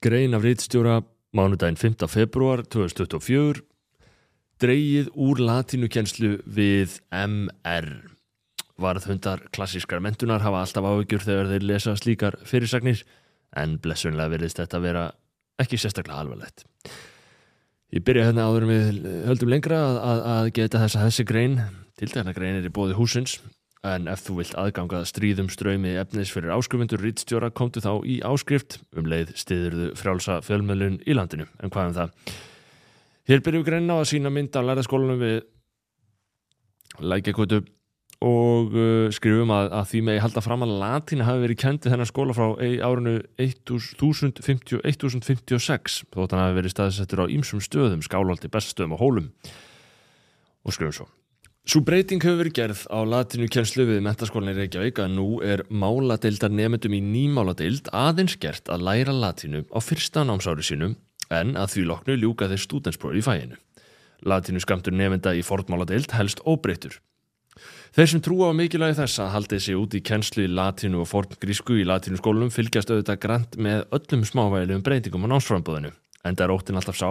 grein af rítstjóra mánudaginn 5. februar 2024 Dreyið úr latínukenslu við MR Varðhundar klassískar mentunar hafa alltaf áhugjur þegar þeir lesa slíkar fyrirsagnir en blessunlega verðist þetta vera ekki sérstaklega alvarlegt. Ég byrja hérna áður við höldum lengra að, að, að geta þessa þessi grein til dæna grein er í bóði húsins en ef þú vilt aðganga stríðum ströymi efnis fyrir áskrifundur rítstjóra komtu þá í áskrift. Um leið stiðurðu frjálsa fjölmjölun í landinu. En hvað um það? Hér byrjum við greina á að sína mynd af læraskólanum við lækjakvötu og uh, skrifum að, að því með ég halda fram að latína hafi verið kendið þennan skóla frá árinu 1056 þótt hann hafi verið staðsettur á ýmsum stöðum, skálhaldi, beststöðum og hólum. Og skrifum svo Svo breyting hefur verið gerð á latinu kjenslu við mentaskólinni Reykjavík að nú er máladeildar nefndum í nýmáladeild aðeins gert að læra latinu á fyrsta námsári sínum en að því loknu ljúka þeir stúdensprófi í fæinu. Latinu skamtur nefnda í fornmáladeild helst óbreytur. Þeir sem trúa á mikilvægi þess að haldið sér út í kjenslu í latinu og forngrísku í latinu skólunum fylgjast auðvitað grænt með öllum smávægilegum breytingum á námsframbúðinu en það er óttin alltaf sá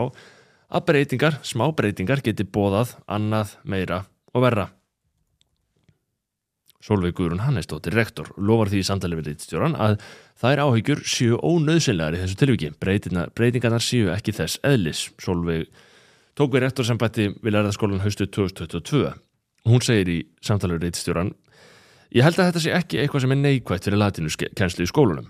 að breytingar, smá breytingar geti bóðað annað meira og verra. Solveig Guðrún Hannesdóttir, rektor, lofar því í samtali við leitstjóran að þær áhyggjur séu ónöðsynlegar í þessu tilviki. Breytingarnar séu ekki þess eðlis. Solveig tók við rektor sem bætti við lærðaskólan haustu 2022. Hún segir í samtali við leitstjóran Ég held að þetta sé ekki eitthvað sem er neikvægt fyrir latínukenslu í skólunum.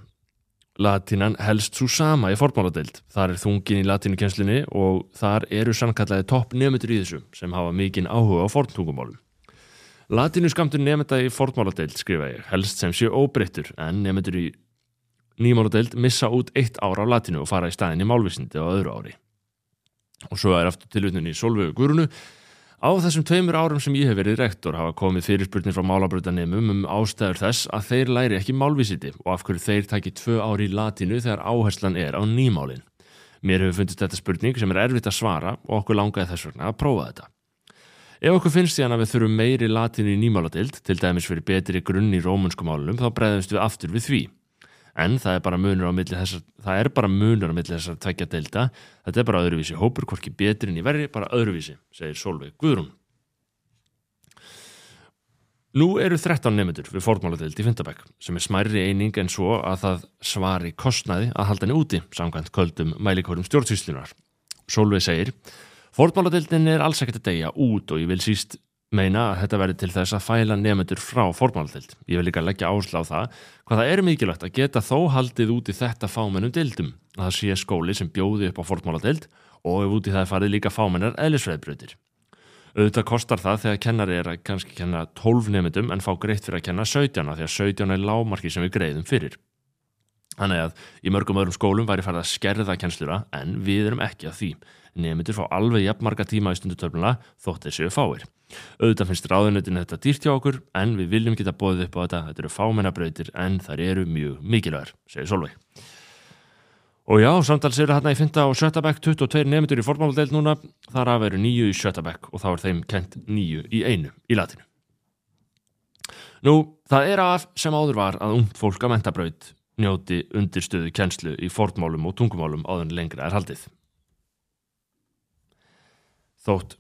Latínan helst svo sama í formáladeild. Þar er þungin í latínukenslinni og þar eru sannkallaði topp nefndur í þessu sem hafa mikinn áhuga á forntungumálum. Latínuskamtur nefnda í formáladeild skrifa ég, helst sem sé óbreyttur en nefndur í nýmáladeild missa út eitt ára á latínu og fara í staðin í málvísindi á öðru ári. Og svo er aftur tilvitnun í Solvögu Gurunu Á þessum tveimur árum sem ég hef verið rektor hafa komið fyrirspurnir frá málabröðanemum um ástæður þess að þeir læri ekki málvísiti og af hverju þeir taki tvö ári í latinu þegar áherslan er á nýmálin. Mér hefur fundist þetta spurning sem er erfitt að svara og okkur langaði þess vegna að prófa þetta. Ef okkur finnst því að við þurfum meiri latinu í nýmáladild, til dæmis fyrir betri grunn í rómunskumálunum, þá breyðumst við aftur við því en það er bara munur á milli þessar það er bara munur á milli þessar tveggja delta þetta er bara öðruvísi hópur, hvorki betri en í verri, bara öðruvísi, segir Solveig Guðrún. Nú eru 13 nefndur við fórmáladeild í Fyntabæk sem er smærri eining en svo að það svari kostnaði að halda henni úti samkvæmt köldum mælikórum stjórnsýslunar Solveig segir Fórmáladeildin er alls ekkert að deyja út og ég vil síst meina að þetta verði til þess að fæla nefnendur frá formáldild. Ég vil líka leggja áslá það hvað það er mikilvægt að geta þó haldið út í þetta fámennum dildum að það sé skóli sem bjóði upp á formáldild og ef út í það farið líka fámennar eðlisfræðbröðir. Auðvitað kostar það þegar kennari er að kannski kenna 12 nefnendum en fá greitt fyrir að kenna 17 því að 17 er lámarki sem við greiðum fyrir. Þannig að í mörgum öðrum skólum væri farið að skerða kennslura en við erum ekki að því nefndir fá alveg jafnmarga tíma í stundutöfluna þótt þessu fáir. Auðvitað finnst ráðunötinu þetta dýrt hjá okkur en við viljum geta bóðið upp á þetta. Þetta eru fámennabrautir en þar eru mjög mikilvægur, segir Solveig. Og já, samtals eru hérna í fynda á Sjötabæk 22 nefndur í formáldeil núna. Þar af eru nýju í Sjötabæk og þá er þeim kent nýju í einu í latinu. Nú, það er af sem áður var að ungt fólk að mentabraut njóti undirstöðu kjenslu í fornmálum og tungumálum áður lengra er haldið þótt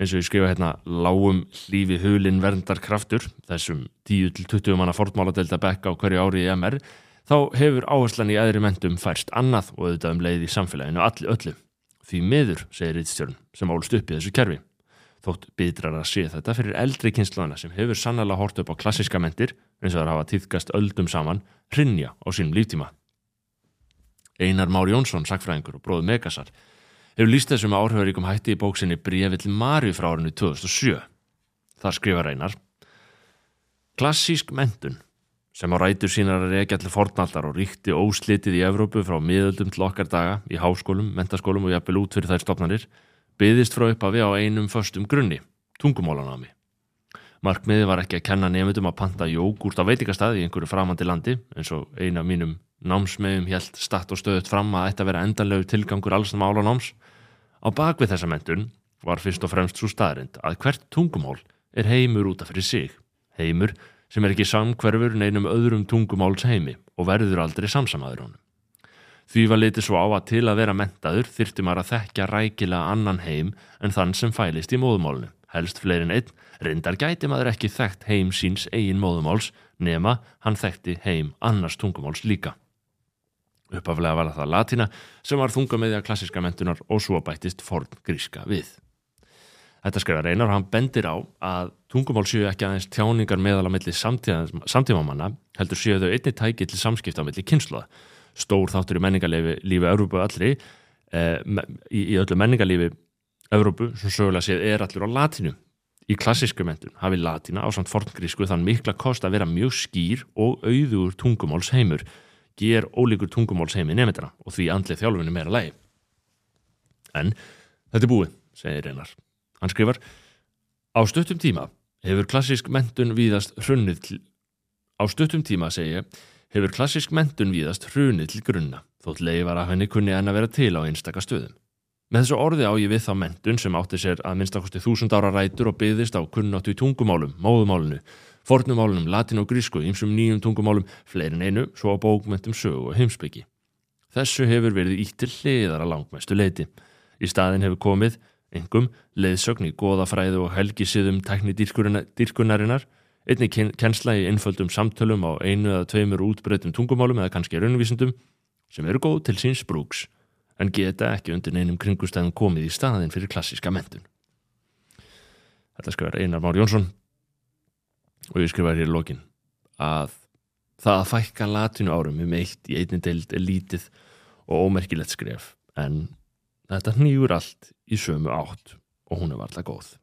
eins og ég skrifa hérna lágum hlífi hulin verndar kraftur þessum 10-20 manna fortmáladelda bekka á hverju ári í MR þá hefur áherslan í aðri mentum færst annað og auðvitað um leið í samfélaginu allir öllu. Því miður, segir Ríðstjórn sem álst upp í þessu kerfi. Þótt byðrar að sé þetta fyrir eldri kynnslóðana sem hefur sannlega hort upp á klassiska mentir eins og það hafa týðkast öldum saman hrinja á sínum líftíma. Einar Már Jónsson, sakfræðingur og bróð Megasar hefur líst þessum áhrifaríkum hætti í bóksinni Brefill Marju frá árinu 2007. Það skrifa reynar Klassísk mentun sem á rætur sínar að reykja allir fornaldar og ríkti óslitið í Evrópu frá miðöldum til okkar daga í háskólum, mentaskólum og jafnvel út fyrir þær stopnarnir byðist frá uppafi á einum förstum grunni, tungumólanámi. Markmiði var ekki að kenna nefndum að panta jógúrt á veitikastæði í einhverju framandi landi eins og eina mínum námsmeðum helt statt og stöðut fram að þetta vera endanlegu tilgangur alls náma álanáms. Á bakvið þessa mentun var fyrst og fremst svo staðrind að hvert tungumál er heimur útaf fyrir sig. Heimur sem er ekki samkverfur neinum öðrum tungumáls heimi og verður aldrei samsamaður honum. Því var litið svo á að til að vera mentaður þyrfti maður að þekkja rækilega annan heim en þann sem fælist í móðumálinu. Helst fleirin einn, reyndar gæti maður ekki þekkt heim síns eigin móðumáls nema hann þekkti heim annars tungumáls líka. Uppaflega var það latína sem var þunga með því að klassiska mentunar og svo bættist forn gríska við. Þetta skrifar einar og hann bendir á að tungumál séu ekki aðeins tjáningar meðal að milli samtímamanna heldur séu þau einni tæki til samskipta á milli kynsluða. Stór þáttur í menningarlífi lífi Európu allri eh, í, í öllu menningarlífi Európu sem sögulega séð er allur á latinu. Í klassísku mentun hafi latína á samt forngrísku þann mikla kost að vera mjög skýr og auður tungumáls heimur ger ólíkur tungumálsheimi nefndina og því andlið þjálfunni meira lægi. En þetta er búið, segir Einar. Hann skrifar Á stuttum tíma hefur klassísk mentun víðast hrunnið til Á stuttum tíma, segja, hefur klassísk mentun víðast hrunnið til grunna þótt leifar að henni kunni enn að vera til á einstaka stöðum. Með þessu orði á ég við þá mentun sem átti sér að minnstakosti þúsund ára rætur og byggðist á kunnáttu í tungumálum, móðumálunu fornumálunum, latin og grísku, ýmsum nýjum tungumálum, fleirin einu, svo á bókmentum sögu og heimsbyggi. Þessu hefur verið ítt til hliðar að langmestu leiti. Í staðin hefur komið, engum, leiðsögn í goðafræðu og helgisiðum tækni dýrkunarinnar, einni kensla í innföldum samtölum á einu eða tveimur útbreytum tungumálum eða kannski raunvísundum, sem eru góð til síns brúks, en geta ekki undir neinum kringustæðum komið í staðin fyrir klassíska mentun. Þetta skal vera Einar Már Jónsson, og ég skrifaði hér í lokin að það að fækka latinu árum um eitt í einni deild er lítið og ómerkilegt skref en þetta nýjur allt í sömu átt og hún er varlega góð